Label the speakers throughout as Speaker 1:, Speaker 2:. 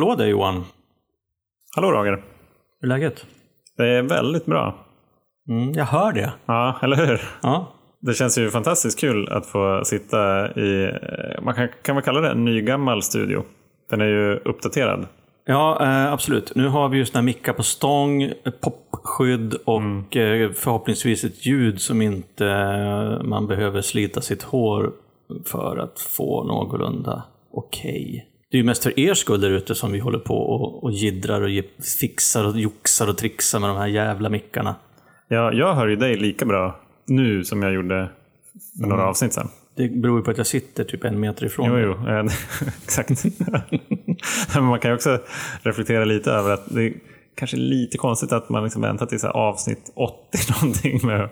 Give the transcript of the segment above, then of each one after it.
Speaker 1: hallå där Johan.
Speaker 2: Hallå Roger.
Speaker 1: Hur är läget?
Speaker 2: Det är väldigt bra.
Speaker 1: Mm, jag hör det.
Speaker 2: Ja, eller hur?
Speaker 1: Ja.
Speaker 2: Det känns ju fantastiskt kul att få sitta i, eh, man kan, kan man kalla det en nygammal studio? Den är ju uppdaterad.
Speaker 1: Ja, eh, absolut. Nu har vi just här mickar på stång, popskydd och eh, förhoppningsvis ett ljud som inte man behöver slita sitt hår för att få någorlunda okej. Det är ju mest för er skull där ute som vi håller på och, och jiddrar och fixar och joxar och trixar med de här jävla mickarna.
Speaker 2: Ja, jag hör ju dig lika bra nu som jag gjorde för några avsnitt sedan.
Speaker 1: Det beror ju på att jag sitter typ en meter ifrån.
Speaker 2: Jo, jo, eh, exakt. Men man kan ju också reflektera lite över att det är kanske lite konstigt att man liksom väntar till så här avsnitt 80 någonting med att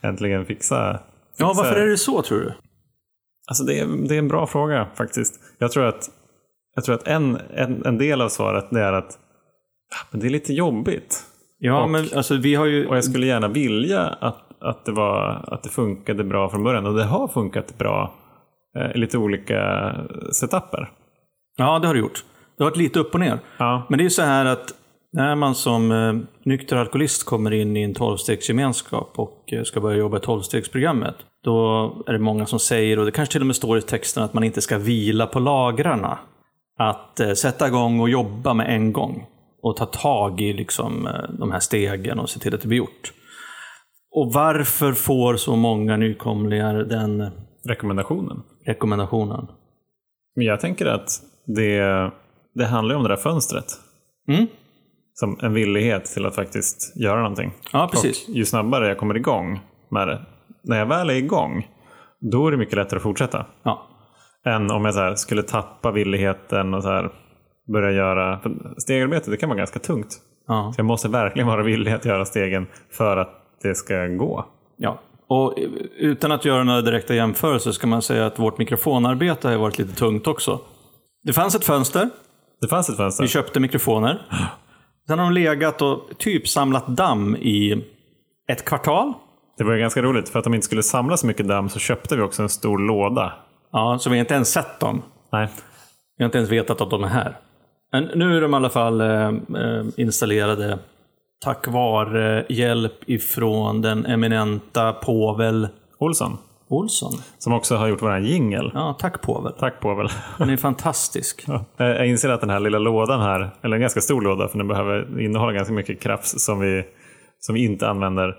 Speaker 2: äntligen fixa.
Speaker 1: Ja,
Speaker 2: fixa-
Speaker 1: varför är det så tror du?
Speaker 2: Alltså det är, det är en bra fråga faktiskt. Jag tror att, jag tror att en, en, en del av svaret det är att ah, men det är lite jobbigt.
Speaker 1: Ja,
Speaker 2: Och-
Speaker 1: men alltså vi har ju...
Speaker 2: Och jag skulle gärna vilja att, att, det, var, att det funkade bra från början. Och det har funkat bra eh, i lite olika setuper.
Speaker 1: Ja, det har du gjort. Det har varit lite upp och ner.
Speaker 2: Ja.
Speaker 1: Men det är så här att när man som eh, nykter alkoholist kommer in i en tolvstegsgemenskap och eh, ska börja jobba i tolvstegsprogrammet. Då är det många som säger, och det kanske till och med står i texten, att man inte ska vila på lagrarna. Att eh, sätta igång och jobba med en gång. Och ta tag i liksom, eh, de här stegen och se till att det blir gjort. Och varför får så många nykomlingar den
Speaker 2: Rekommendationen.
Speaker 1: rekommendationen?
Speaker 2: Men jag tänker att det, det handlar om det där fönstret.
Speaker 1: Mm.
Speaker 2: Som en villighet till att faktiskt göra någonting.
Speaker 1: Ja, precis.
Speaker 2: Och ju snabbare jag kommer igång med det. När jag väl är igång, då är det mycket lättare att fortsätta.
Speaker 1: Ja.
Speaker 2: Än om jag så skulle tappa villigheten och så här börja göra... Stegarbete det kan vara ganska tungt.
Speaker 1: Ja.
Speaker 2: Så jag måste verkligen vara villig att göra stegen för att det ska gå.
Speaker 1: Ja, och utan att göra några direkta jämförelser ska man säga att vårt mikrofonarbete har varit lite tungt också. Det fanns ett fönster,
Speaker 2: Det fanns ett fönster.
Speaker 1: vi köpte mikrofoner. Sen har de legat och typ samlat damm i ett kvartal.
Speaker 2: Det var ju ganska roligt. För att de inte skulle samla så mycket damm så köpte vi också en stor låda.
Speaker 1: Ja, så vi har inte ens sett dem.
Speaker 2: Nej.
Speaker 1: Vi har inte ens vetat att de är här. Men nu är de i alla fall eh, eh, installerade tack vare hjälp ifrån den eminenta Povel
Speaker 2: Olsson.
Speaker 1: Olsson.
Speaker 2: Som också har gjort våran jingel.
Speaker 1: Ja, tack Povel.
Speaker 2: Tack Povel.
Speaker 1: Han är fantastisk.
Speaker 2: Ja. Jag jag inser att den här lilla lådan här, eller en ganska stor låda för den behöver innehålla ganska mycket krafts som vi, som vi inte använder.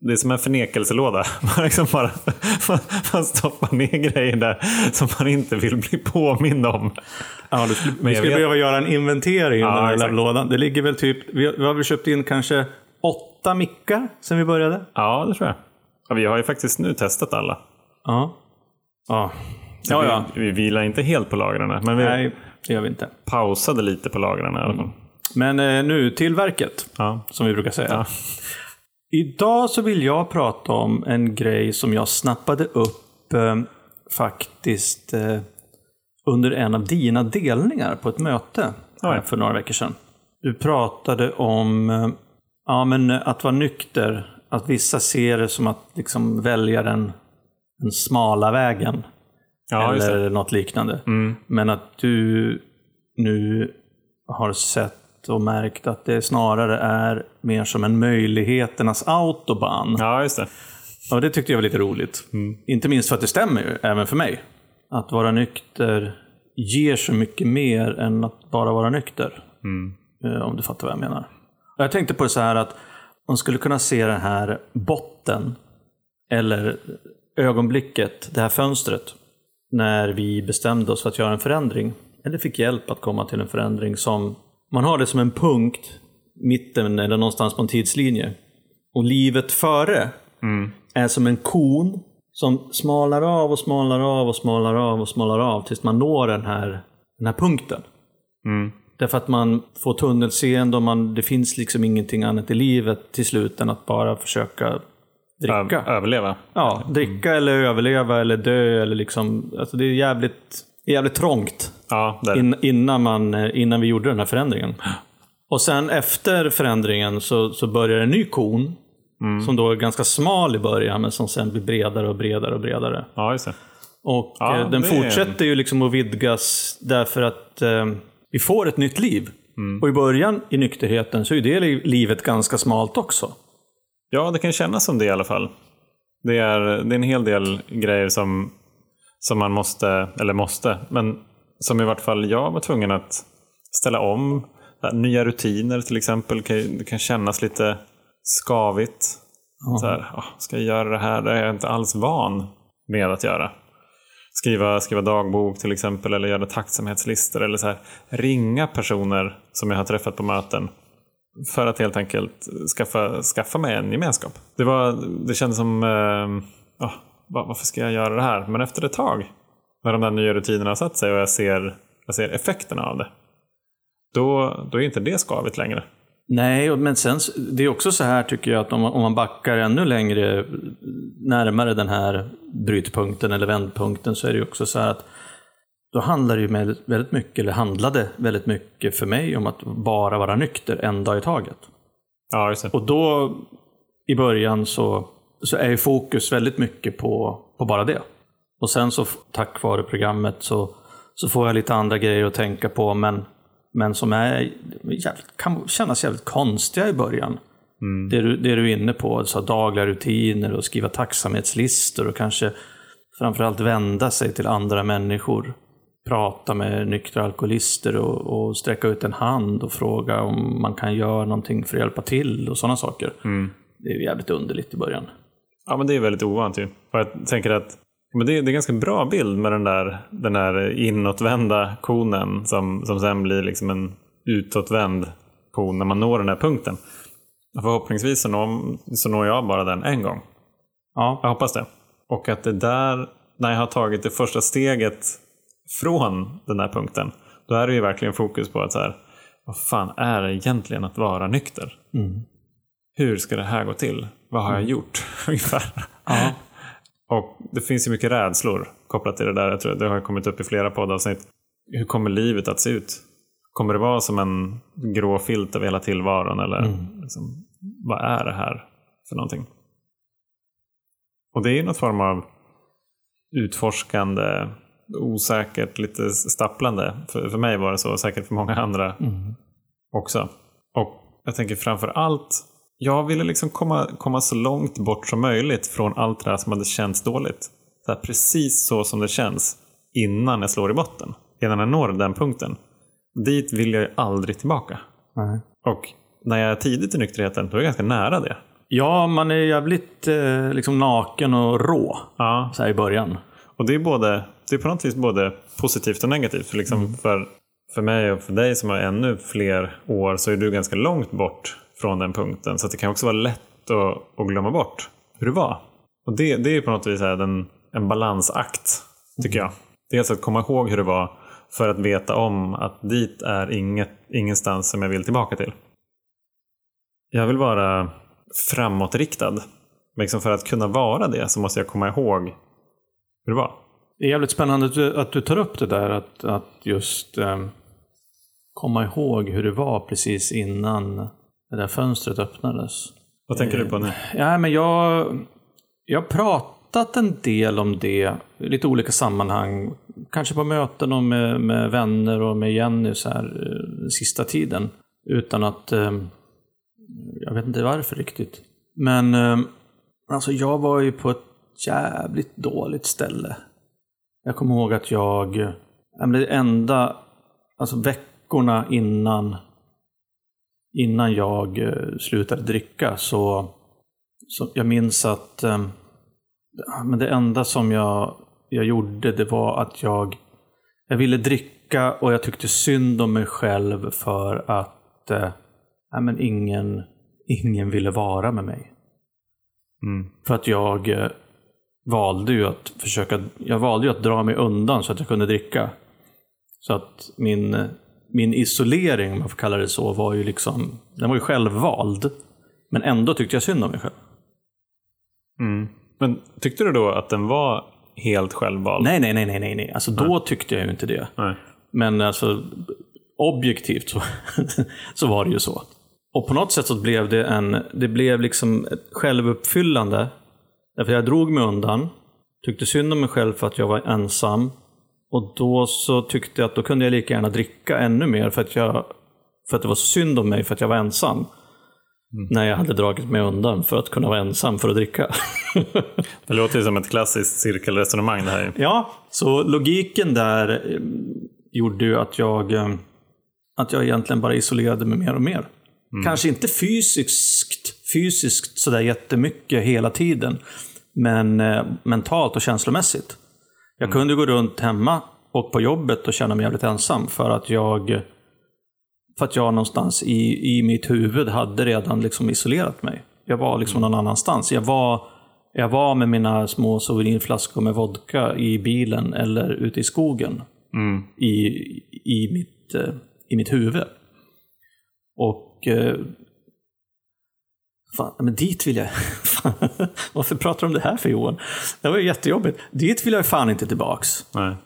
Speaker 2: Det är som en förnekelselåda. Man, liksom bara, man, man stoppar ner grejer där som man inte vill bli påmind om.
Speaker 1: Ja, du skulle, vi skulle
Speaker 2: vet-
Speaker 1: behöva göra en inventering
Speaker 2: Ja,
Speaker 1: den här
Speaker 2: exakt.
Speaker 1: lådan. Det ligger väl typ, vi har, vi har väl köpt in kanske åtta mickar sen vi började?
Speaker 2: Ja, det tror jag. Ja, vi har ju faktiskt nu testat alla.
Speaker 1: Ja. Ja, ja. ja.
Speaker 2: Vi, vi vilar inte helt på lagren, men vi
Speaker 1: Nej, det gör vi inte.
Speaker 2: pausade lite på lagren i alla fall.
Speaker 1: Men eh, nu till verket,
Speaker 2: Ja.
Speaker 1: som vi brukar säga. Idag så vill jag prata om en grej som jag snappade upp eh, faktiskt eh, under en av dina delningar på ett möte
Speaker 2: Oj.
Speaker 1: för några veckor sedan. Du pratade om eh, ja, men eh, att vara nykter. Att vissa ser det som att liksom välja den, den smala vägen.
Speaker 2: Ja,
Speaker 1: eller något liknande.
Speaker 2: Mm.
Speaker 1: Men att du nu har sett och märkt att det snarare är mer som en möjligheternas autobahn.
Speaker 2: Ja, just det.
Speaker 1: Och det tyckte jag var lite roligt. Inte minst för att det stämmer ju, även för mig. Att vara nykter ger så mycket mer än att bara vara nykter. Eh, Om du fattar vad jag menar. Och jag tänkte på det så här att man skulle kunna se den här botten, eller ögonblicket, det här fönstret, när vi bestämde oss för att göra en förändring. Eller fick hjälp att komma till en förändring som, man har det som en punkt, mitten eller någonstans på en tidslinje. Och livet före är som en kon som smalar av och smalar av och smalar av och smalar av tills man når den här, den här punkten.
Speaker 2: Mm.
Speaker 1: Därför att man får tunnelseende och man, det finns liksom ingenting annat i livet till slut än att bara försöka dricka.
Speaker 2: Ö- överleva.
Speaker 1: Ja, dricka eller överleva eller dö eller liksom. Alltså det är jävligt, jävligt trångt
Speaker 2: Ja,
Speaker 1: in, innan, man, eh, innan vi gjorde den här förändringen. Och sen efter förändringen så, så börjar en ny kon. Som då är ganska smal i början men som sen blir bredare och bredare och bredare.
Speaker 2: Ja, just det.
Speaker 1: Och
Speaker 2: Ja,
Speaker 1: eh, den fortsätter ju liksom att vidgas därför att eh, vi får ett nytt liv. Och i början i nykterheten så är det li- livet ganska smalt också.
Speaker 2: Ja, det kan kännas som det i alla fall. Det är, det är en hel del grejer som, som man måste, eller måste, men som i vart fall jag var tvungen att ställa om. Nya rutiner till exempel, kan, det kan kännas lite skavigt. Så här, "Ah, ska jag göra det här? Det är jag inte alls van med att göra. Skriva, skriva dagbok till exempel, eller göra tacksamhetslistor, eller så här, ringa personer som jag har träffat på möten för att helt enkelt skaffa, skaffa mig en gemenskap. Det, var, det kändes som, eh, ah, va- varför ska jag göra det här? Men efter ett tag, när de där nya rutinerna har satt sig och jag ser, jag ser effekterna av det, då, då är inte det skavigt längre.
Speaker 1: Nej, men sen, det är också så här tycker jag att om om man backar ännu längre närmare den här brytpunkten eller vändpunkten så är det också så här att då handlar det ju väldigt mycket, eller handlade väldigt mycket för mig om att bara vara nykter en dag i taget.
Speaker 2: Ja.
Speaker 1: Och då i början så, så är ju fokus väldigt mycket på, på bara det. Och sen så tack vare programmet så, så får jag lite andra grejer att tänka på men, men som är, jävligt, kan kännas jävligt konstiga i början. Det, du, det du är inne på, så dagliga rutiner och skriva tacksamhetslistor och kanske framförallt vända sig till andra människor. Prata med nyktra alkoholister och, och sträcka ut en hand och fråga om man kan göra någonting för att hjälpa till och sådana saker. Det är jävligt underligt i början.
Speaker 2: Ja, men det är väldigt ovant ju. Och jag tänker att men det, är, det är ganska bra bild med den där, den där inåtvända konen som, som sen blir liksom en utåtvänd kon när man når den här punkten. Förhoppningsvis så når, så når jag bara den en gång.
Speaker 1: Ja,
Speaker 2: Jag hoppas det. Och att det där, när jag har tagit det första steget från den där punkten, då är det ju verkligen fokus på att så här, vad fan är det egentligen att vara nykter? Hur ska det här gå till? Vad har jag gjort? Ungefär.
Speaker 1: ja.
Speaker 2: Och det finns ju mycket rädslor kopplat till det där. Jag tror det har kommit upp i flera poddavsnitt. Hur kommer livet att se ut? Kommer det vara som en grå filt över hela tillvaron? Eller liksom, vad är det här för någonting? Och det är ju någon form av utforskande, osäkert, lite stapplande. För, för mig var det så, säkert för många andra också. Och jag tänker framför allt, jag ville liksom komma, komma så långt bort som möjligt från allt det här som hade känts dåligt. Så här, precis så som det känns innan jag slår i botten. Innan jag når den punkten. Dit vill jag ju aldrig tillbaka.
Speaker 1: Nej.
Speaker 2: Och när jag är tidigt i nykterheten, då är jag ganska nära det.
Speaker 1: ja man är jävligt eh, liksom naken och rå
Speaker 2: Ja,
Speaker 1: så i början.
Speaker 2: Och det är, både, det är på något vis både positivt och negativt. För, liksom för, för mig och för dig som har ännu fler år så är du ganska långt bort från den punkten. Så att det kan också vara lätt att, att glömma bort hur det var. Och det, det är på något vis en, en balansakt, tycker jag. Dels att komma ihåg hur det var för att veta om att dit är inget, ingenstans som jag vill tillbaka till. Jag vill vara framåtriktad. Liksom för att kunna vara det så måste jag komma ihåg hur det var.
Speaker 1: Det är jävligt spännande att du, att du tar upp det där att, att just eh, komma ihåg hur det var precis innan det där fönstret öppnades.
Speaker 2: Vad tänker du på nu?
Speaker 1: Ja, men jag, jag har pratat en del om det i lite olika sammanhang. Kanske på möten och med, med vänner och med Jenny så här, eh, sista tiden. Utan att... Eh, jag vet inte varför riktigt. Men eh, alltså jag var ju på ett jävligt dåligt ställe. Jag kommer ihåg att jag... Det enda... Alltså veckorna innan innan jag eh, slutade dricka så, så jag minns att eh, men det enda som jag, jag gjorde det var att jag, jag ville dricka och jag tyckte synd om mig själv för att eh, men ingen, ingen ville vara med mig.
Speaker 2: Mm.
Speaker 1: För att jag eh, valde ju att försöka, jag valde ju att dra mig undan så att jag kunde dricka. Så att min, min isolering, om man får kalla det så, var ju liksom, den var ju självvald. Men ändå tyckte jag synd om mig själv.
Speaker 2: Mm. Men tyckte du då att den var helt självvald?
Speaker 1: Nej, nej, nej, nej, nej, nej. Alltså då tyckte jag ju inte det.
Speaker 2: Nej.
Speaker 1: Men alltså objektivt så, så var det ju så. Och på något sätt så blev det en, det blev liksom ett självuppfyllande. Därför jag drog mig undan, tyckte synd om mig själv för att jag var ensam. Och då så tyckte jag att då kunde jag lika gärna dricka ännu mer för att, jag, för att det var synd om mig för att jag var ensam. När jag hade dragit mig undan för att kunna vara ensam för att dricka.
Speaker 2: Det låter ju som ett klassiskt cirkelresonemang det här.
Speaker 1: ja, så logiken där eh, gjorde ju att jag, eh, att jag egentligen bara isolerade mig mer och mer. Kanske inte fysiskt, fysiskt sådär jättemycket hela tiden, men eh, mentalt och känslomässigt. Jag kunde gå runt hemma och på jobbet och känna mig jävligt ensam för att jag för att jag någonstans i, i mitt huvud hade redan liksom isolerat mig. Jag var liksom någon annanstans. Jag var, jag var med mina små souverinflaskor med vodka i bilen eller ute i skogen. I, i, mitt, eh, I mitt huvud. Och eh, Fan, men dit vill jag... Varför pratar du om det här för Johan? Det var ju jättejobbigt. Dit vill jag fan inte tillbaks.
Speaker 2: Nej.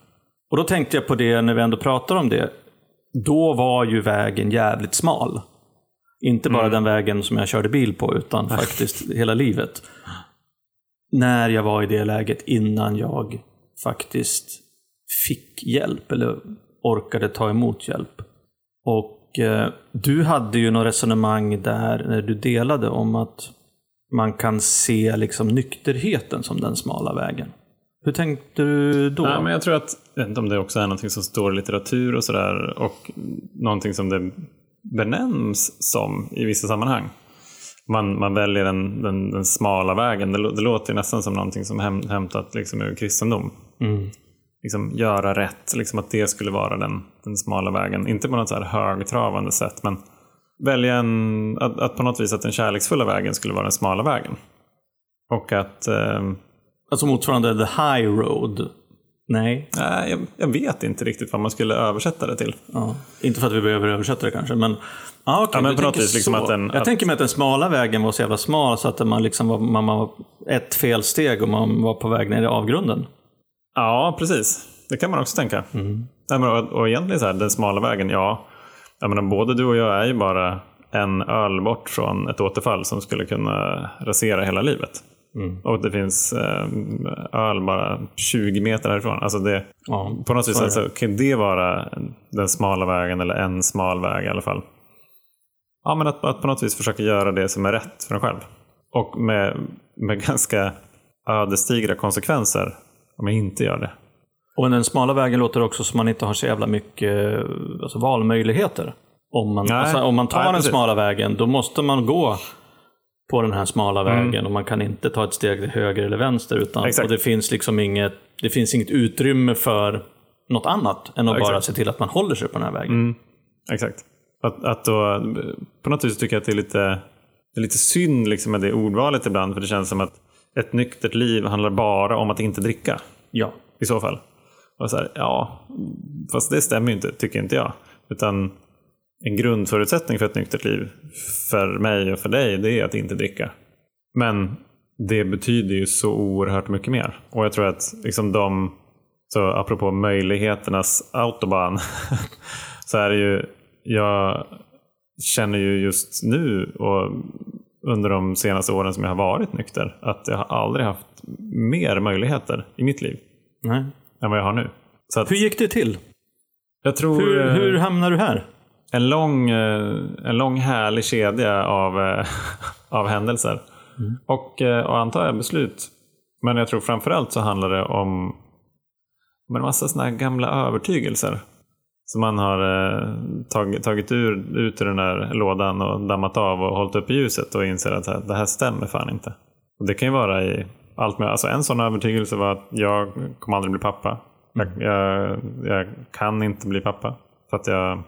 Speaker 1: Och då tänkte jag på det när vi ändå pratar om det. Då var ju vägen jävligt smal. Inte bara den vägen som jag körde bil på, utan faktiskt hela livet. När jag var i det läget innan jag faktiskt fick hjälp, eller orkade ta emot hjälp. Och eh, du hade ju något resonemang där när du delade om att man kan se liksom nykterheten som den smala vägen. Hur tänkte du då?
Speaker 2: Nej, men jag tror att, jag vet inte om det också är någonting som står i litteratur och sådär och någonting som det benämns som i vissa sammanhang. Man, man väljer den, den, den smala vägen. Det, det låter nästan som någonting som häm, hämtat liksom ur kristendom.
Speaker 1: Mm.
Speaker 2: Liksom göra rätt, liksom att det skulle vara den, den smala vägen. Inte på något så här högtravande sätt, men välja en, att, att på något vis att den kärleksfulla vägen skulle vara den smala vägen. Och att eh,
Speaker 1: Alltså motsvarande the high road? Nej.
Speaker 2: Nej, jag, jag vet inte riktigt vad man skulle översätta det till.
Speaker 1: Ja. Inte för att vi behöver översätta det kanske, men... Ah, okay,
Speaker 2: Ja, men på något vis liksom att den-
Speaker 1: Jag
Speaker 2: att-
Speaker 1: tänker mig att den smala vägen var så jävla smal så att man liksom var, man var ett felsteg och man var på väg ner i avgrunden.
Speaker 2: Ja, precis. Det kan man också tänka. Nej, men, och, och egentligen så här, den smala vägen, ja. Jag menar, både du och jag är ju bara en öl bort från ett återfall som skulle kunna rasera hela livet. Och det finns eh, öl bara 20 meter härifrån. Alltså det,
Speaker 1: Ja,
Speaker 2: på något vis alltså, kan det vara den smala vägen eller en smal väg i alla fall. Ja, men att, att på något vis försöka göra det som är rätt för en själv. Och med, med ganska ödesdigra konsekvenser om jag inte gör det.
Speaker 1: Och den smala vägen låter också som man inte har så jävla mycket alltså, valmöjligheter. Om man, alltså, om man tar
Speaker 2: Nej,
Speaker 1: den
Speaker 2: precis.
Speaker 1: smala vägen, då måste man gå på den här smala
Speaker 2: Mm.
Speaker 1: vägen och man kan inte ta ett steg till höger eller vänster. Utan,
Speaker 2: Exakt.
Speaker 1: och det finns liksom inget, det finns inget utrymme för något annat än att
Speaker 2: Ja,
Speaker 1: bara
Speaker 2: exakt.
Speaker 1: se till att man håller sig på den här vägen.
Speaker 2: Exakt. Att, att då, på något vis tycker jag att det är lite, det är lite synd liksom med det ordvalet ibland. För det känns som att ett nyktert liv handlar bara om att inte dricka.
Speaker 1: Ja.
Speaker 2: I så fall. Och så här, ja, fast det stämmer ju inte, tycker inte jag. Utan en grundförutsättning för ett nyktert liv, för mig och för dig, det är att inte dricka. Men det betyder ju så oerhört mycket mer. Och jag tror att liksom de, så apropå möjligheternas autobahn, så är det ju, jag känner ju just nu och under de senaste åren som jag har varit nykter, att jag har aldrig haft mer möjligheter i mitt liv
Speaker 1: Nej
Speaker 2: än vad jag har nu. Så att
Speaker 1: Hur gick det till?
Speaker 2: jag tror
Speaker 1: Hur,
Speaker 2: eh,
Speaker 1: hur hamnar du här?
Speaker 2: en, lång, eh, en lång härlig kedja av, eh, av händelser. Och, eh, och antar jag beslut. Men jag tror framförallt så handlar det om, om en massa såna gamla övertygelser. Som man har tagit, tagit ur, ut ur den där lådan och dammat av och hållit upp i ljuset och inser att det här- det här stämmer fan inte. Och det kan ju vara i allt med, alltså en sån övertygelse var att jag kommer aldrig bli pappa. Jag, jag, jag kan inte bli pappa. För att jag,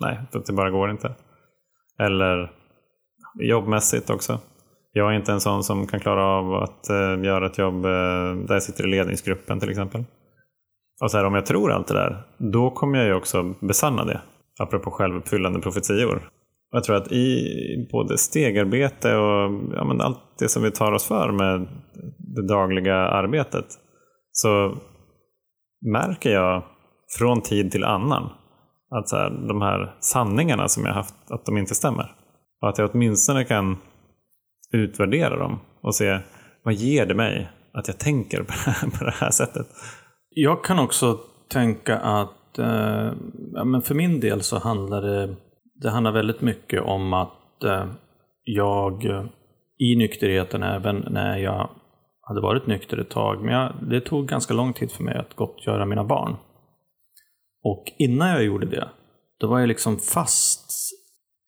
Speaker 2: nej, för att det bara går inte. Eller jobbmässigt också. Jag är inte en sån som kan klara av att eh, göra ett jobb eh, där jag sitter i ledningsgruppen till exempel. Och så här, om jag tror allt det där, då kommer jag ju också besanna det. Apropå självuppfyllande profetior. Och Jag tror att i både stegarbete och ja, men allt det som vi tar oss för med det dagliga arbetet så märker jag från tid till annan att så här, de här sanningarna som jag haft, att de inte stämmer. Och att jag åtminstone kan utvärdera dem och se vad ger det mig att jag tänker på det här, på det här sättet.
Speaker 1: Jag kan också tänka att eh, ja, men för min del så handlar det, det handlar väldigt mycket om att eh, jag i nykterheten, även när jag hade varit nykter ett tag, men jag, det tog ganska lång tid för mig att gottgöra mina barn. Och innan jag gjorde det, då var jag liksom fast.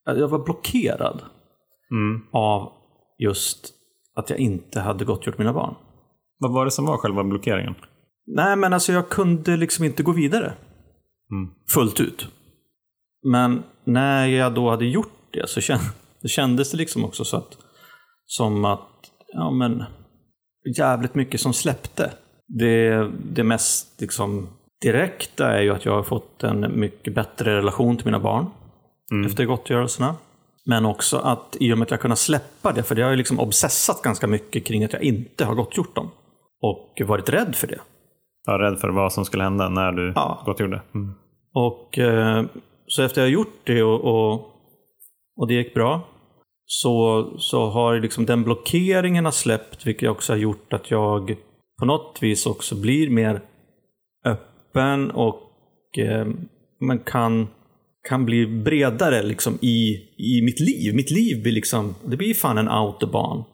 Speaker 1: Jag var blockerad
Speaker 2: Mm.
Speaker 1: av just att jag inte hade gottgjort mina barn.
Speaker 2: Vad var det som var själva blockeringen?
Speaker 1: Nej, men alltså jag kunde liksom inte gå vidare.
Speaker 2: Mm.
Speaker 1: Fullt ut. Men när jag då hade gjort det så känd, det kändes det liksom också så att, som att, ja men, jävligt mycket som släppte. Det, det mest liksom direkta är ju att jag har fått en mycket bättre relation till mina barn efter gottgörelserna. Men också att i och med att jag kunnat släppa det, för det har ju liksom obsessat ganska mycket kring att jag inte har gottgjort dem. Och varit rädd för det.
Speaker 2: Jag var rädd för vad som skulle hända när du
Speaker 1: Ja.
Speaker 2: gottgjorde. Mm.
Speaker 1: Och eh, så efter jag gjort det och, och, och det gick bra så, så har liksom den blockeringen har släppt vilket också har gjort att jag på något vis också blir mer öppen och eh, man kan, kan bli bredare liksom i, i mitt liv. Mitt liv blir liksom, det blir fan en autobahn.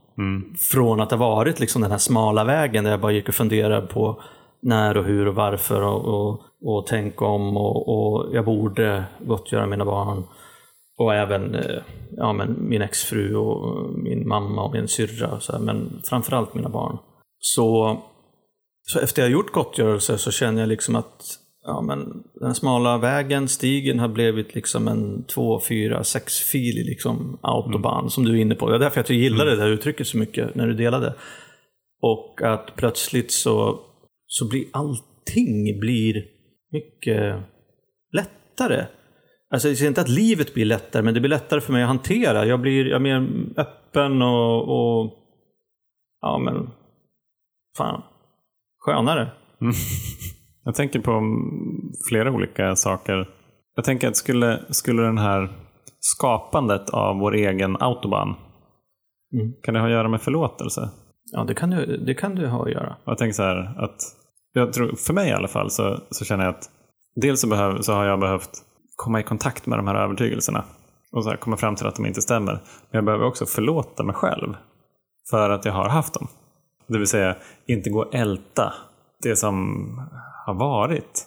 Speaker 1: Från att ha varit liksom den här smala vägen där jag bara gick och funderade på när och hur och varför och, och, och tänk om och, och jag borde gottgöra mina barn. Och även eh, ja, men min exfru och min mamma och min syrra. och Så här, men framförallt mina barn. Så, så efter jag gjort gottgörelse så känner jag liksom att ja, men den smala vägen, stigen, har blivit liksom en två, fyra, sexfilig liksom autobahn som du är inne på. Det är därför att jag gillade det där uttrycket så mycket när du delade. Och att plötsligt så, så blir allting blir mycket lättare. Alltså jag säger inte att livet blir lättare, men det blir lättare för mig att hantera. Jag blir jag är mer öppen och, och ja men fan, skönare.
Speaker 2: Jag tänker på mm, flera olika saker. Jag tänker att skulle, skulle den här skapandet av vår egen autobahn,
Speaker 1: Mm.
Speaker 2: kan det ha att göra med förlåtelse?
Speaker 1: Ja, det kan du, det kan du ha att göra.
Speaker 2: Jag tänker så här att, jag tror, för mig i alla fall, så, så känner jag att dels så, behöv, så har jag behövt komma i kontakt med de här övertygelserna och så här, komma fram till att de inte stämmer. Men jag behöver också förlåta mig själv för att jag har haft dem. Det vill säga inte gå och älta det som har varit.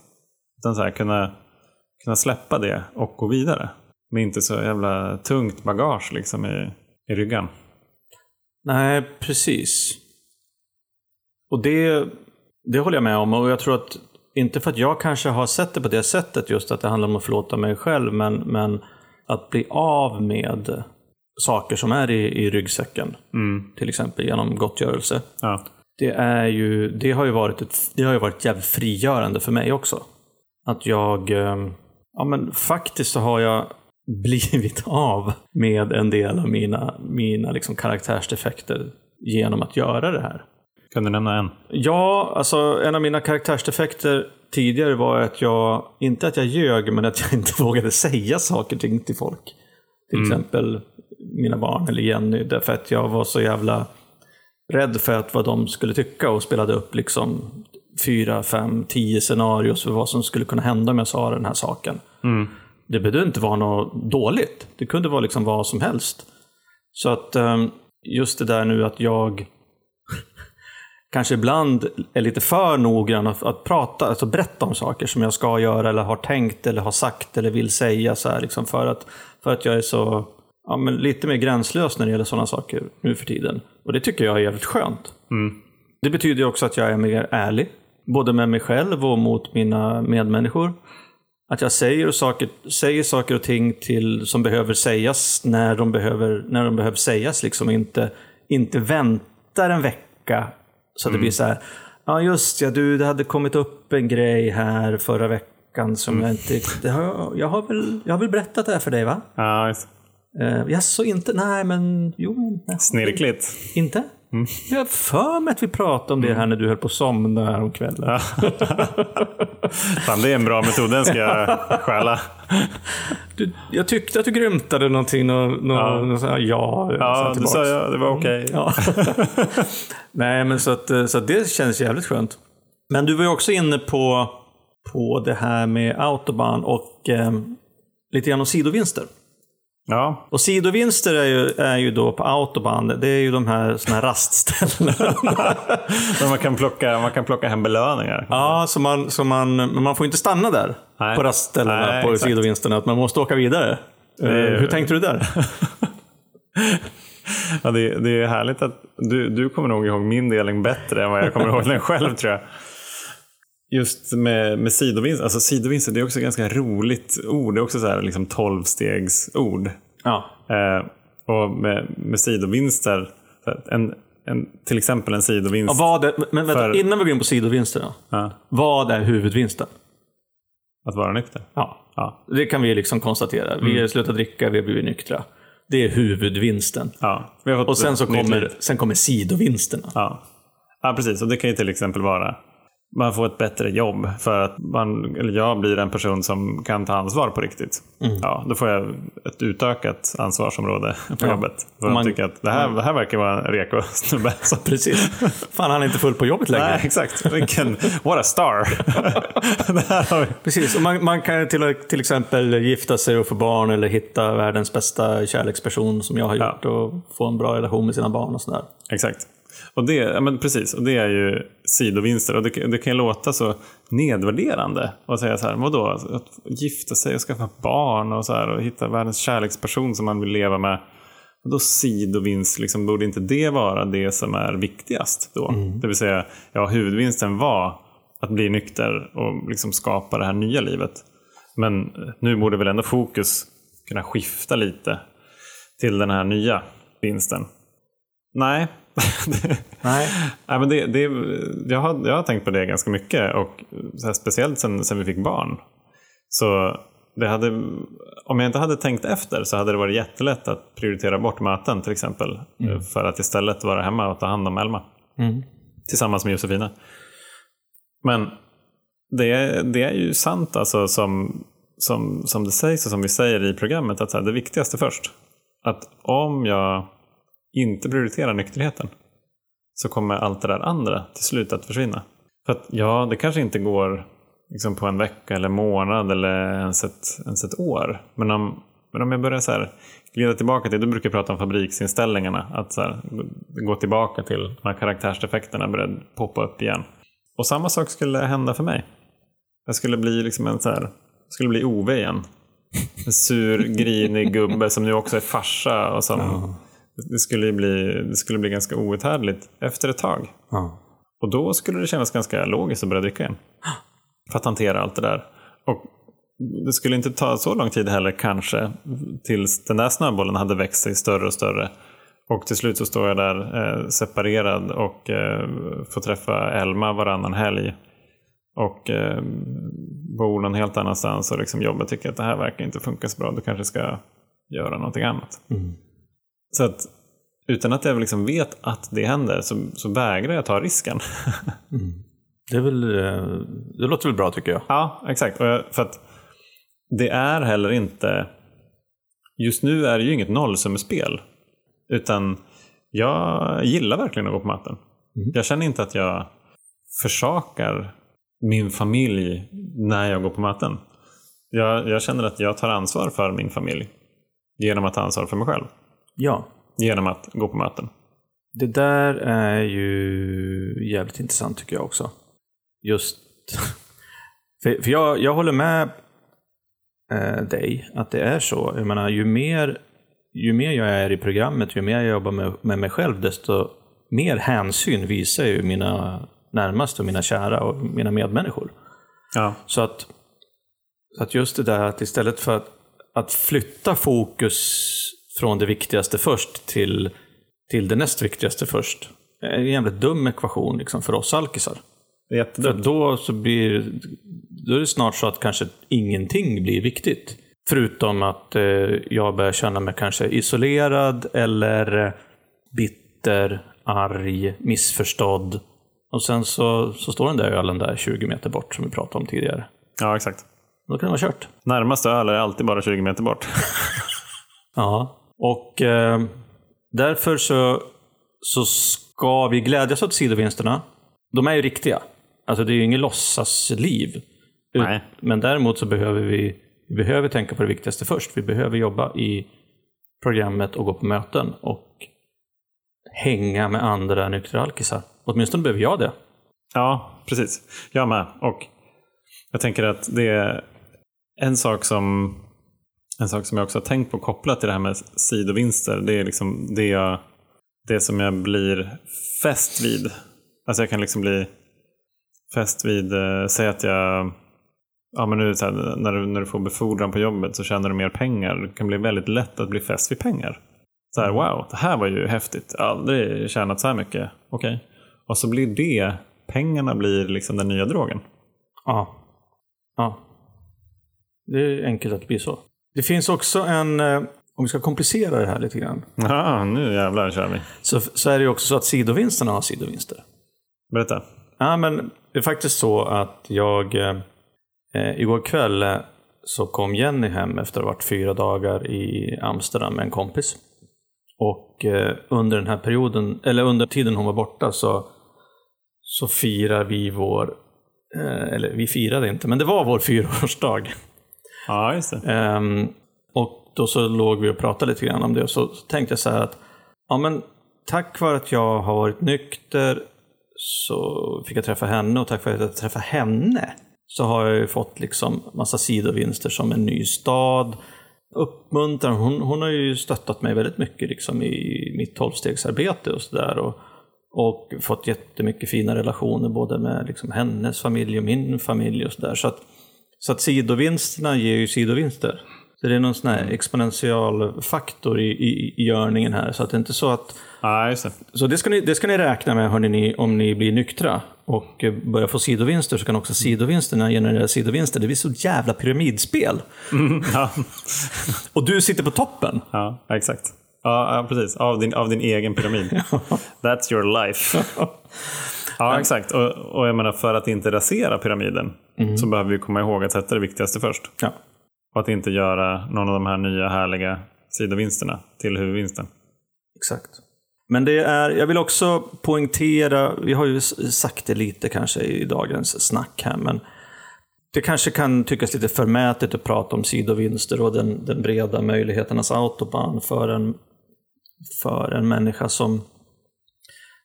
Speaker 2: Utan så här, kunna, kunna släppa det och gå vidare. Med inte så jävla tungt bagage liksom i, i ryggen.
Speaker 1: Nej, precis. Och det, det håller jag med om. Och jag tror att, inte för att jag kanske har sett det på det sättet, just att det handlar om att förlåta mig själv, men, men att bli av med saker som är i, i ryggsäcken. Till exempel genom gottgörelse.
Speaker 2: Ja.
Speaker 1: Det, är ju, det, har ju varit ett, det har ju varit jävligt frigörande för mig också. Att jag, eh, ja men faktiskt så har jag blivit av med en del av mina, mina liksom karaktärsdefekter genom att göra det här.
Speaker 2: Kan du nämna en?
Speaker 1: Ja, alltså en av mina karaktärsdefekter tidigare var att jag, inte att jag ljög, men att jag inte vågade säga saker och ting till folk. Till exempel mina barn eller Jenny, därför att jag var så jävla rädd för att vad de skulle tycka och spelade upp liksom fyra, fem, tio scenarios för vad som skulle kunna hända om jag sa den här saken. Det behövde inte vara något dåligt. Det kunde vara liksom vad som helst. Så att ehm, just det där nu att jag kanske ibland är lite för noggrann att, att prata, alltså berätta om saker som jag ska göra eller har tänkt eller har sagt eller vill säga så här, liksom för, att, för att jag är så ja, men lite mer gränslös när det gäller sådana saker nu för tiden. Och det tycker jag är jävligt skönt. Det betyder också att jag är mer ärlig, både med mig själv och mot mina medmänniskor. Att jag säger saker, säger saker och ting till, som behöver sägas när de behöver, när de behöver sägas. Liksom inte, inte väntar en vecka så att det blir så här. Ja just ja, du, det hade kommit upp en grej här förra veckan som jag inte... Det har, jag- jag, har väl, jag har väl berättat det här för dig va?
Speaker 2: Ja, just.
Speaker 1: Uh, jaså, inte? Nej, men jo. Nej.
Speaker 2: Snirkligt.
Speaker 1: Inte? Jag har för mig att vi pratade om det här när du höll på att somna häromkvällen.
Speaker 2: Fan, det är en bra metod. Den ska jag stjäla.
Speaker 1: Du, jag tyckte att du grymtade någonting. Nå, nå,
Speaker 2: Ja.
Speaker 1: så här, ja, jag
Speaker 2: Ja, det sa jag. Det var okej.
Speaker 1: Ja. Nej, men så att, så att det känns jävligt skönt. Men du var ju också inne på på det här med autobahn och eh, lite grann om sidovinster.
Speaker 2: Ja,
Speaker 1: Och sidovinster är ju, är ju då på autobahn, det är ju de här, såna här rastställen.
Speaker 2: men man kan plocka, man kan plocka hem belöningar.
Speaker 1: ja, så man, så man, men man får inte stanna där
Speaker 2: Nej.
Speaker 1: på rastställena
Speaker 2: Nej,
Speaker 1: på
Speaker 2: exakt.
Speaker 1: sidovinsterna, att man måste åka vidare. Eh, Hur tänkte du där?
Speaker 2: Ja, det, det är härligt att du, du kommer nog ihåg min delning bättre än vad jag kommer ihåg den själv tror jag. Just med, med sidovinster, alltså sidovinster det är också ett ganska roligt ord. Det är också så här liksom tolvstegsord.
Speaker 1: Ja.
Speaker 2: Eh, och med, med sidovinster, en, en, till exempel en sidovinst.
Speaker 1: Ja, vad är, men vänta,
Speaker 2: För-
Speaker 1: innan vi går in på sidovinsterna.
Speaker 2: Ja,
Speaker 1: Vad är huvudvinsten?
Speaker 2: att vara nykter.
Speaker 1: Ja,
Speaker 2: Ja,
Speaker 1: det kan vi liksom konstatera. Vi har slutat dricka, vi har blivit nyktra. Det är huvudvinsten.
Speaker 2: ja.
Speaker 1: Och sen så kommer, sen kommer sidovinsterna.
Speaker 2: Ja. ja, precis. Och det kan ju till exempel vara man får ett bättre jobb för att man, eller jag blir en person som kan ta ansvar på riktigt. Ja, då får jag ett utökat ansvarsområde på
Speaker 1: Ja.
Speaker 2: jobbet. För man
Speaker 1: man-
Speaker 2: tycker att det här, det här verkar vara en reko snubbe.
Speaker 1: Precis. Fan, han är inte full på jobbet längre.
Speaker 2: Nej, exakt. Vilken, what a star.
Speaker 1: Precis, och man, man kan till, till exempel gifta sig och få barn eller hitta världens bästa kärleksperson som jag har
Speaker 2: Ja.
Speaker 1: gjort och få en bra relation med sina barn och sådär.
Speaker 2: Exakt. Och det, ja, men precis, och det är ju sidovinster. Och det, kan- det kan ju låta så nedvärderande att säga så här, vadå, att gifta sig och skaffa barn och, så här, och hitta världens kärleksperson som man vill leva med. Och då sidovinst, liksom, borde inte det vara det som är viktigast då? Det vill säga, ja, huvudvinsten var att bli nykter och liksom skapa det här nya livet. Men nu borde väl ändå fokus kunna skifta lite till den här nya vinsten. Nej.
Speaker 1: Nej.
Speaker 2: Nej, men det, det, jag, har, jag har tänkt på det ganska mycket och här, speciellt sen, sen vi fick barn. Så det hade, om jag inte hade tänkt efter så hade det varit jättelätt att prioritera bort möten till exempel. För att istället vara hemma och ta hand om Elma.
Speaker 1: Mm.
Speaker 2: Tillsammans med Josefina. Men det, är- det är ju sant alltså som, som, som det sägs och som vi säger i programmet att här, det viktigaste först. Att om jag inte prioriterar nykterheten så kommer allt det där andra till slut att försvinna. För att ja, det kanske inte går liksom på en vecka eller månad eller ens ett, ens ett år. Men om, men om jag börjar så här glida tillbaka till, du brukar prata om fabriksinställningarna, att så här, gå tillbaka till de här karaktärsdefekterna börjar poppa upp igen. Och samma sak skulle hända för mig. Jag skulle bli liksom en så här, jag skulle bli Ove igen. En sur, grinig gubbe som nu också är farsa och som det skulle bli, det skulle bli ganska outhärdligt efter ett tag.
Speaker 1: Ja.
Speaker 2: Och då skulle det kännas ganska logiskt att börja dricka igen. För att hantera allt det där. Och det skulle inte ta så lång tid heller kanske tills den där snöbollen hade växt sig större och större. Och till slut så står jag där eh, separerad och eh, får träffa Elma varannan helg. Och eh, bor någon helt annanstans och liksom jobbar tycker att det här verkar inte funka så bra. Du kanske ska göra någonting annat.
Speaker 1: Mm.
Speaker 2: Så att utan att jag liksom vet att det händer så, så vägrar jag ta risken.
Speaker 1: Det, är väl, eh, det låter väl bra tycker jag.
Speaker 2: ja, exakt. Jag, för att det är heller inte... Just nu är det ju inget nollsummespel. Utan jag gillar verkligen att gå på möten. Jag känner inte att jag försakar min familj när jag går på möten. Jag, jag känner att jag tar ansvar för min familj genom att ta ansvar för mig själv.
Speaker 1: Ja,
Speaker 2: Genom att gå på möten.
Speaker 1: det där är ju jävligt intressant tycker jag också. Just för, för jag, jag håller med eh, dig att det är så. Jag menar, ju mer, ju mer jag är i programmet, ju mer jag jobbar med, med mig själv, desto mer hänsyn visar ju mina närmaste och mina kära och mina medmänniskor.
Speaker 2: Ja,
Speaker 1: Så att, så att just det där att istället för att, att flytta fokus från det viktigaste först till, till det näst viktigaste först, är en jävligt dum ekvation liksom för oss alkisar.
Speaker 2: det
Speaker 1: För då, så blir, då är det snart så att kanske ingenting blir viktigt. Förutom att eh, jag börjar känna mig kanske isolerad eller bitter, arg, missförstådd. Och sen så, så står den där ölen där 20 meter bort som vi pratade om tidigare.
Speaker 2: Ja, exakt.
Speaker 1: Då kan det vara kört.
Speaker 2: Närmaste öl är alltid bara 20 meter bort.
Speaker 1: Ja. Och eh, därför så, så ska vi glädjas åt sidovinsterna. De är ju riktiga. Alltså det är ju inget låtsasliv.
Speaker 2: Nej.
Speaker 1: Men däremot så behöver vi, vi behöver tänka på det viktigaste först. Vi behöver jobba i programmet och gå på möten och hänga med andra nyktra alkisar. Åtminstone behöver jag det.
Speaker 2: Ja, precis. Jag med. Och jag tänker att det är en sak som en sak som jag också har tänkt på kopplat till det här med sidovinster. Det är liksom det, jag, det som jag blir fäst vid. Alltså jag kan liksom bli fäst vid, eh, säg att jag Ja, men nu så här, när, du, när du får befordran på jobbet så tjänar du mer pengar. Det kan bli väldigt lätt att bli fäst vid pengar. Så här, wow, det här var ju häftigt. Aldrig tjänat så här mycket. Okej. Och så blir det, pengarna blir liksom den nya drogen.
Speaker 1: Ja. ja. Det är enkelt att det blir så. Det finns också en, eh, om vi ska komplicera det här lite grann,
Speaker 2: Ja, nu jävlar kör vi.
Speaker 1: så, så är det också så att sidovinsterna har sidovinster.
Speaker 2: Berätta.
Speaker 1: Ja, men det är faktiskt så att jag eh, eh, igår kväll eh, så kom Jenny hem efter att ha varit fyra dagar i Amsterdam med en kompis. Och eh, under den här perioden, eller under tiden hon var borta så, så firar vi vår, eh, eller vi firade inte, men det var vår fyraårsdag.
Speaker 2: Ja, just det.
Speaker 1: Um, och då så låg vi och pratade lite grann om det och så tänkte jag så här att ja, men tack vare att jag har varit nykter så fick jag träffa henne och tack vare att jag träffade henne så har jag ju fått liksom massa sidovinster som en ny stad, uppmuntran. Hon, hon har ju stöttat mig väldigt mycket liksom i mitt tolvstegsarbete och sådär. Och, och fått jättemycket fina relationer både med liksom hennes familj och min familj och sådär. Så att, så att sidovinsterna ger ju sidovinster. Så det är någon sån här exponential faktor i, i, i görningen här. Så att det är inte så att
Speaker 2: just det.
Speaker 1: så det ska ni, det ska ni räkna med hörni, ni, om ni blir nyktra och eh, börjar få sidovinster så kan också sidovinsterna generera sidovinster. Det blir så jävla pyramidspel.
Speaker 2: Ja,
Speaker 1: Och du sitter på toppen.
Speaker 2: ja exakt. Ja, precis. Av din, av din egen pyramid. That's your life. Ja, exakt. Och, och jag menar, för att inte rasera pyramiden så behöver vi komma ihåg att sätta det viktigaste först.
Speaker 1: Ja,
Speaker 2: Och att inte göra någon av de här nya härliga sidovinsterna till huvudvinsten.
Speaker 1: exakt. Men det är, jag vill också poängtera, vi har ju sagt det lite kanske i dagens snack här, men det kanske kan tyckas lite förmätet att prata om sidovinster och den, den breda möjligheternas autobahn för en, för en människa som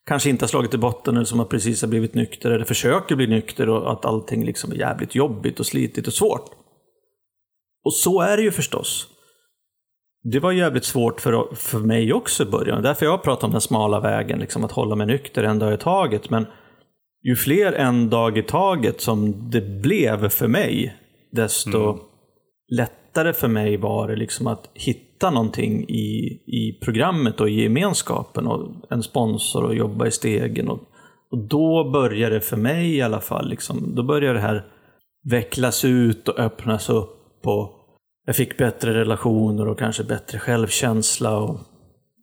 Speaker 1: kanske inte har slagit i botten eller som har precis har blivit nykter eller försöker bli nykter och att allting liksom är jävligt jobbigt och slitigt och svårt. Och så är det ju förstås. Det var jävligt svårt för, för mig också i början. Därför jag pratar om den smala vägen, liksom att hålla mig nykter en dag i taget. Men ju fler en dag i taget som det blev för mig, desto lättare för mig var det liksom att hitta någonting i, i programmet och i gemenskapen och en sponsor och jobba i stegen. Och, och då börjar det för mig i alla fall, liksom, då börjar det här vecklas ut och öppnas upp. Och jag fick bättre relationer och kanske bättre självkänsla och,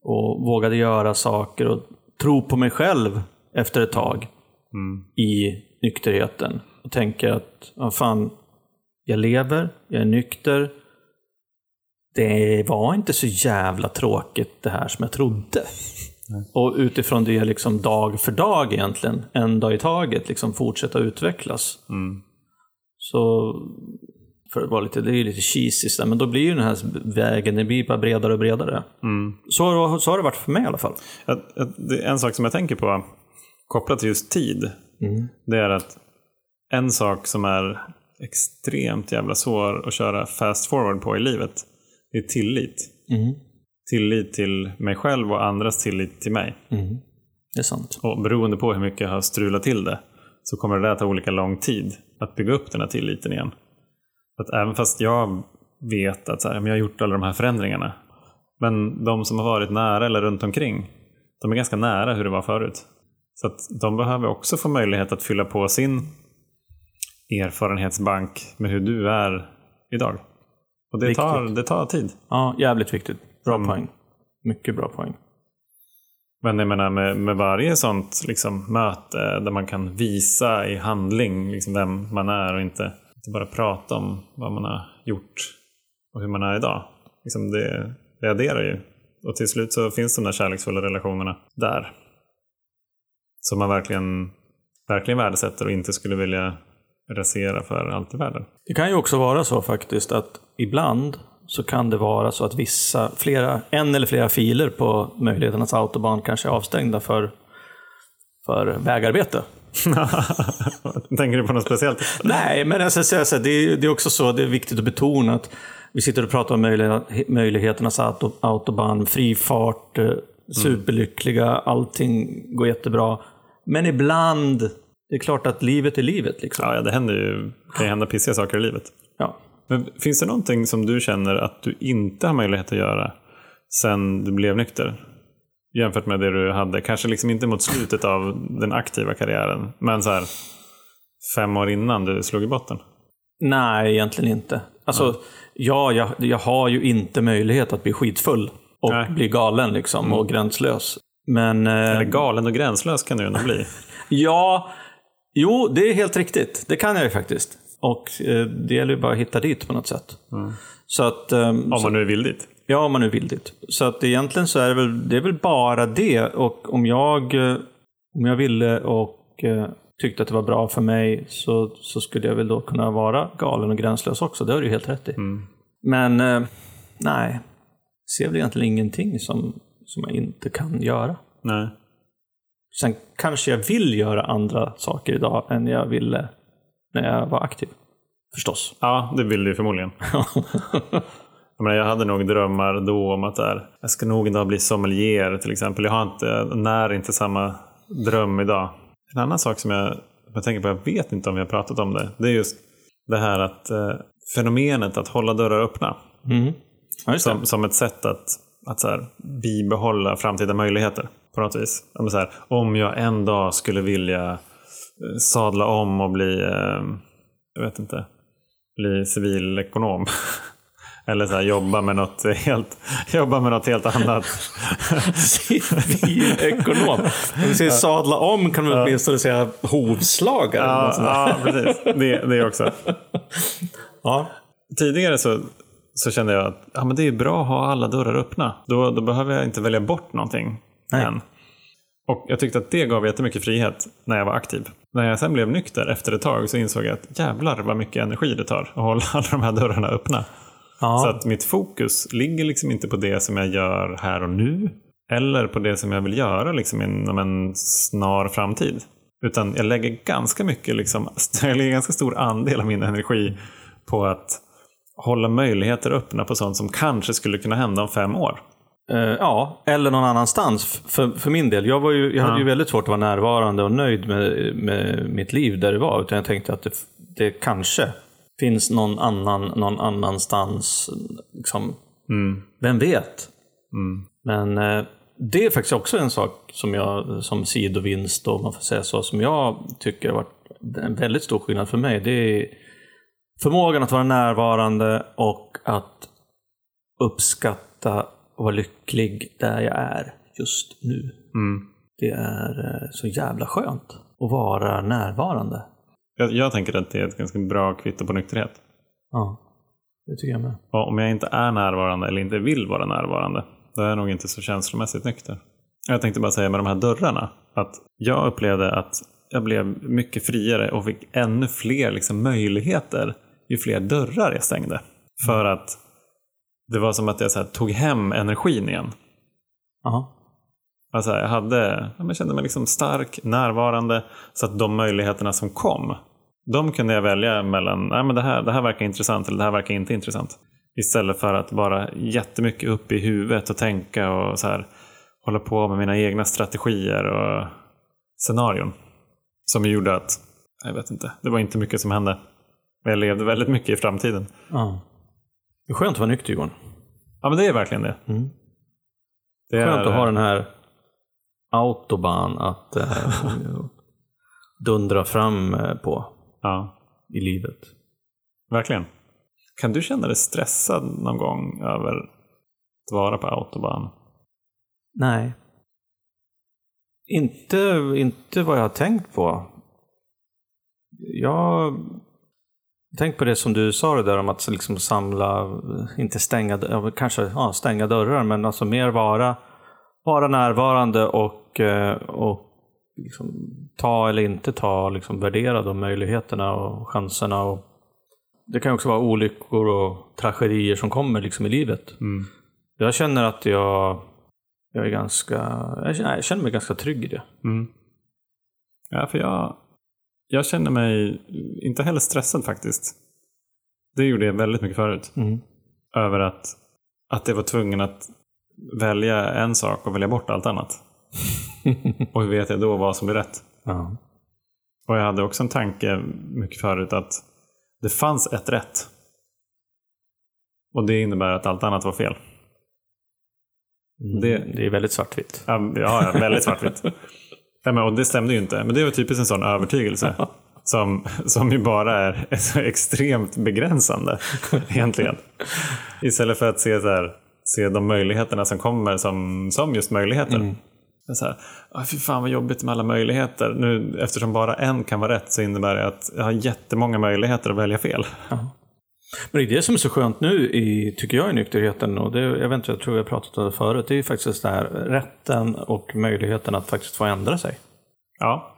Speaker 1: och vågade göra saker och tro på mig själv efter ett tag i nykterheten. Och tänka att, ja, fan, jag lever, jag är nykter. Det var inte så jävla tråkigt det här som jag trodde. Och utifrån det liksom dag för dag egentligen, en dag i taget, liksom fortsätta utvecklas. Så, för att vara lite, det är ju lite cheesy, så men då blir ju den här vägen, den blir bara bredare och bredare. Så, har- så har det varit för mig i alla fall.
Speaker 2: En sak som jag tänker på kopplat till just tid. Det är att en sak som är extremt jävla svår att köra fast forward på i livet. Det är tillit. Tillit till mig själv och andras tillit till mig.
Speaker 1: Det är sant.
Speaker 2: Och beroende på hur mycket jag har strulat till det så kommer det där ta olika lång tid att bygga upp den här tilliten igen. Att även fast jag vet att så här, jag har gjort alla de här förändringarna. Men de som har varit nära eller runt omkring, de är ganska nära hur det var förut. Så att de behöver också få möjlighet att fylla på sin erfarenhetsbank med hur du är idag. Och det,
Speaker 1: Viktigt.
Speaker 2: tar, det tar tid.
Speaker 1: Ja, jävligt viktigt. Bra
Speaker 2: Mm.
Speaker 1: poäng. Mycket bra poäng.
Speaker 2: Men jag menar med, med varje sånt liksom, möte där man kan visa i handling liksom, vem man är och inte, inte bara prata om vad man har gjort och hur man är idag. Liksom det, det adderar ju. Och till slut så finns de där kärleksfulla relationerna där. Som man verkligen, verkligen värdesätter och inte skulle vilja rasera för allt i världen.
Speaker 1: Det kan ju också vara så faktiskt att ibland så kan det vara så att vissa, flera, en eller flera filer på möjligheternas autobahn kanske är avstängda för, för vägarbete.
Speaker 2: Tänker du på något speciellt?
Speaker 1: Nej, men säga så här, det, är, det är också så, det är viktigt att betona att vi sitter och pratar om möjlighet, möjligheternas auto, autobahn, fri fart, eh, superlyckliga, allting går jättebra. Men ibland, det är klart att livet är livet. Liksom.
Speaker 2: Ja, det händer ju, kan ju hända pissiga saker i livet.
Speaker 1: Ja.
Speaker 2: Men finns det någonting som du känner att du inte har möjlighet att göra sen du blev nykter? Jämfört med det du hade, kanske liksom inte mot slutet av den aktiva karriären, men så här fem år innan du slog i botten?
Speaker 1: Nej, egentligen inte. Alltså, ja, jag, jag har ju inte möjlighet att bli skitfull och
Speaker 2: Nej.
Speaker 1: bli galen liksom, och gränslös. Men... eh,
Speaker 2: Eller galen och gränslös kan du ändå bli.
Speaker 1: Ja, jo, det är helt riktigt. Det kan jag ju faktiskt. Och eh, det gäller ju bara att hitta dit på något sätt. Så att, ehm,
Speaker 2: Om man nu är vill dit.
Speaker 1: ja, om man nu vill dit. Så att egentligen så är det väl, det är väl bara det. Och om jag, eh, om jag ville och eh, tyckte att det var bra för mig så, så skulle jag väl då kunna vara galen och gränslös också. Det har du ju helt rätt i. Men eh, nej, ser väl egentligen ingenting som, som jag inte kan göra.
Speaker 2: Nej.
Speaker 1: Sen kanske jag vill göra andra saker idag än jag ville när jag var aktiv. Förstås.
Speaker 2: Ja, det vill du förmodligen. Menar, jag hade nog drömmar då om att där, jag ska nog en dag bli sommelier till exempel. Jag har inte, när inte samma dröm idag. En annan sak som jag, jag tänker på, jag vet inte om vi har pratat om det. Det är just det här att eh, fenomenet att hålla dörrar öppna.
Speaker 1: Mm.
Speaker 2: Som, som ett sätt att, att så här, bibehålla framtida möjligheter. På något vis. Här, om jag en dag skulle vilja eh, sadla om och bli, eh, jag vet inte, bli civilekonom. Eller så här, jobba, med något helt, jobba med något helt annat.
Speaker 1: Civilekonom. Om vi säger sadla om kan man åtminstone säga hovslagare.
Speaker 2: Ja, ja precis. Det, det också.
Speaker 1: ja.
Speaker 2: Tidigare så, så kände jag att ja, men det är bra att ha alla dörrar öppna. Då, då behöver jag inte välja bort någonting
Speaker 1: Nej.
Speaker 2: än. Och jag tyckte att det gav jättemycket frihet när jag var aktiv. När jag sen blev nykter efter ett tag så insåg jag att jävlar vad mycket energi det tar att hålla alla de här dörrarna öppna.
Speaker 1: Ja.
Speaker 2: Så att mitt fokus ligger liksom inte på det som jag gör här och nu. Eller på det som jag vill göra liksom inom en snar framtid. Utan jag lägger ganska mycket, liksom, jag lägger ganska stor andel av min energi på att hålla möjligheter öppna på sånt som kanske skulle kunna hända om fem år.
Speaker 1: Eh, ja, eller någon annanstans. För, för min del, jag, var ju, jag hade ju väldigt svårt att vara närvarande och nöjd med, med mitt liv där det var. Utan jag tänkte att det, det kanske finns någon annan någon annanstans. Liksom, Vem vet? Men eh, det är faktiskt också en sak som jag som sidovinst, om man får säga så, som jag tycker har varit en väldigt stor skillnad för mig. Det är förmågan att vara närvarande och att uppskatta och vara lycklig där jag är just nu. Det är eh, så jävla skönt att vara närvarande.
Speaker 2: Jag, jag tänker att det är ett ganska bra kvitto på nykterhet.
Speaker 1: Ja, det tycker jag med.
Speaker 2: Och om jag inte är närvarande eller inte vill vara närvarande, då är jag nog inte så känslomässigt nykter. Jag tänkte bara säga med de här dörrarna, att jag upplevde att jag blev mycket friare och fick ännu fler liksom, möjligheter ju fler dörrar jag stängde. För att det var som att jag här, tog hem energin igen.
Speaker 1: Ja.
Speaker 2: Alltså, jag, hade, ja, jag kände mig liksom stark, närvarande, så att de möjligheterna som kom, de kunde jag välja mellan, nej, men det, här, det här verkar intressant eller det här verkar inte intressant. Istället för att vara jättemycket upp i huvudet och tänka och så här, hålla på med mina egna strategier och scenarion. Som gjorde att, jag vet inte, det var inte mycket som hände. Men jag levde väldigt mycket i framtiden.
Speaker 1: ja. Det är skönt att vara nykter Johan.
Speaker 2: Ja men det är verkligen det.
Speaker 1: Mm.
Speaker 2: det är,
Speaker 1: Skönt att ha den här autobahn att eh, dundra fram eh, på
Speaker 2: Ja,
Speaker 1: i livet.
Speaker 2: verkligen. Kan du känna dig stressad någon gång över att vara på autobahn?
Speaker 1: Nej. Inte, inte vad jag har tänkt på. Jag har tänkt på det som du sa det där om att liksom samla, inte stänga, kanske ja, stänga dörrar, men alltså mer vara, vara närvarande och, eh, och liksom, ta eller inte ta, liksom, värdera de möjligheterna och chanserna. Och det kan också vara olyckor och tragedier som kommer liksom, i livet.
Speaker 2: Mm.
Speaker 1: Jag känner att jag, jag är ganska, jag känner, jag känner mig ganska trygg i det.
Speaker 2: Mm. Ja, för jag, jag känner mig inte heller stressad faktiskt. Det gjorde jag väldigt mycket förut.
Speaker 1: Mm.
Speaker 2: Över att, att jag var tvungen att välja en sak och välja bort allt annat. och hur vet jag då vad som är rätt?
Speaker 1: Ja.
Speaker 2: Och jag hade också en tanke mycket förut att det fanns ett rätt. Och det innebär att allt annat var fel.
Speaker 1: Det, det är väldigt svartvitt.
Speaker 2: Ja, ja väldigt svartvitt. ja, men, och det stämde ju inte. Men det var typiskt en sån övertygelse. som, som ju bara är så extremt begränsande egentligen. Istället för att se, så här, se de möjligheterna som kommer som, som just möjligheter.
Speaker 1: Mm.
Speaker 2: Så här, fy fan vad jobbigt med alla möjligheter. Nu, eftersom bara en kan vara rätt så innebär det att jag har jättemånga möjligheter att välja fel.
Speaker 1: Men det är det som är så skönt nu, i, tycker jag, i nykterheten. Och det, jag, vet inte, jag tror jag pratat om det förut. Det är faktiskt det här rätten och möjligheten att faktiskt få ändra sig.
Speaker 2: Ja,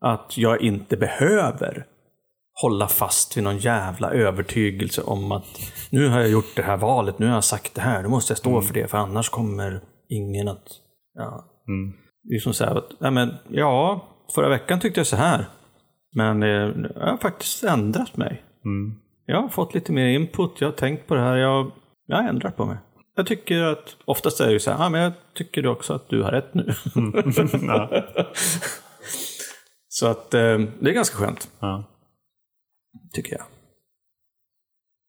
Speaker 1: Att jag inte behöver hålla fast vid någon jävla övertygelse om att nu har jag gjort det här valet, nu har jag sagt det här, då måste jag stå för det, för annars kommer ingen att... Ja.
Speaker 2: Mm.
Speaker 1: Det är som så här, att, nej men, ja, förra veckan tyckte jag så här. Men eh, jag har faktiskt ändrat mig.
Speaker 2: Mm.
Speaker 1: Jag har fått lite mer input, jag har tänkt på det här, jag, jag har ändrat på mig. Jag tycker att, oftast är det ju så här, ah, men jag tycker också att du har rätt nu.
Speaker 2: ja.
Speaker 1: så att eh, det är ganska skönt,
Speaker 2: Ja.
Speaker 1: tycker jag.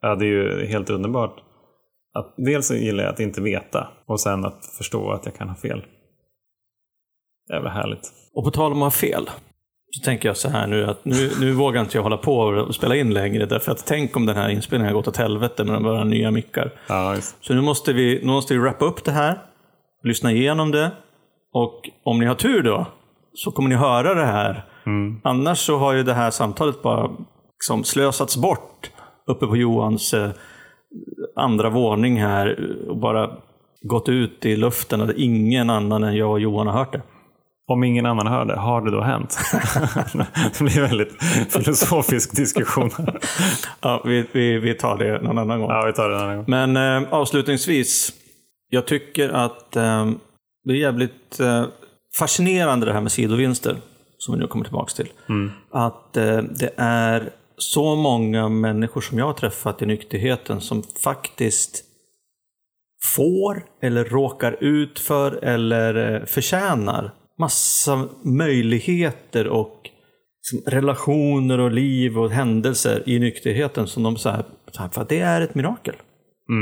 Speaker 2: ja, det är ju helt underbart. Att, dels så gillar jag att inte veta och sen att förstå att jag kan ha fel. Jävla härligt.
Speaker 1: Och på tal om att ha fel, så tänker jag så här nu att nu, nu vågar inte jag hålla på och spela in längre, därför att tänk om den här inspelningen har gått åt helvete med våra nya mickar.
Speaker 2: Ja.
Speaker 1: Så nu måste vi, nu måste vi wrappa upp det här, lyssna igenom det och om ni har tur då så kommer ni höra det här. Annars så har ju det här samtalet bara liksom slösats bort uppe på Johans eh, andra våning här och bara gått ut i luften och ingen annan än jag och Johan har hört det.
Speaker 2: Om ingen annan hör det, har det då hänt? det blir en väldigt filosofisk diskussion.
Speaker 1: Ja, vi, vi, vi tar det någon annan gång.
Speaker 2: Ja, vi tar det en annan gång.
Speaker 1: Men eh, avslutningsvis. Jag tycker att eh, det är jävligt eh, fascinerande det här med sidovinster. Som vi nu kommer tillbaka till. Att eh, det är så många människor som jag har träffat i nykterheten som faktiskt får eller råkar ut för eller eh, förtjänar massa möjligheter och relationer och liv och händelser i nykterheten som de så här, för att det är ett mirakel.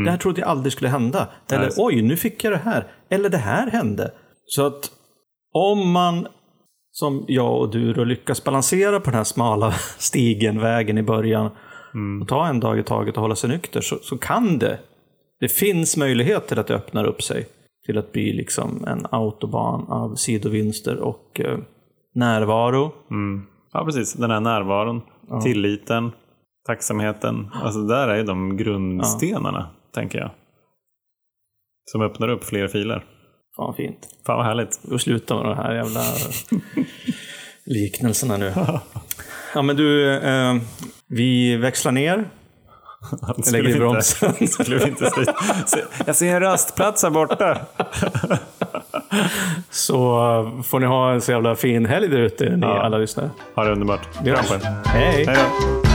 Speaker 1: Det här trodde jag aldrig skulle hända. Eller
Speaker 2: Nej.
Speaker 1: oj, nu fick jag det här. Eller det här hände. Så att om man som jag och du då lyckas balansera på den här smala stigen, vägen i början och ta en dag i taget och hålla sig nykter så, så kan det. Det finns möjligheter att det öppnar upp sig till att bli liksom en autobahn av sidovinster och eh, närvaro.
Speaker 2: Mm. Ja, precis. Den här närvaron, tilliten, tacksamheten. Alltså där är de grundstenarna, tänker jag. Som öppnar upp fler filer.
Speaker 1: Fan fint.
Speaker 2: Fan vad härligt.
Speaker 1: Får sluta med de här jävla liknelserna nu. Ja men du, eh, vi växlar ner. Jag lägger i bromsen.
Speaker 2: Inte. Se, Jag ser en rastplats här borta.
Speaker 1: Så eh, får ni ha en så jävla fin helg där ute, ni
Speaker 2: Ja.
Speaker 1: alla lyssnare.
Speaker 2: Ha det underbart.
Speaker 1: Vi
Speaker 2: Kram
Speaker 1: hörs.
Speaker 2: på er.
Speaker 1: Hej!
Speaker 2: Hej då.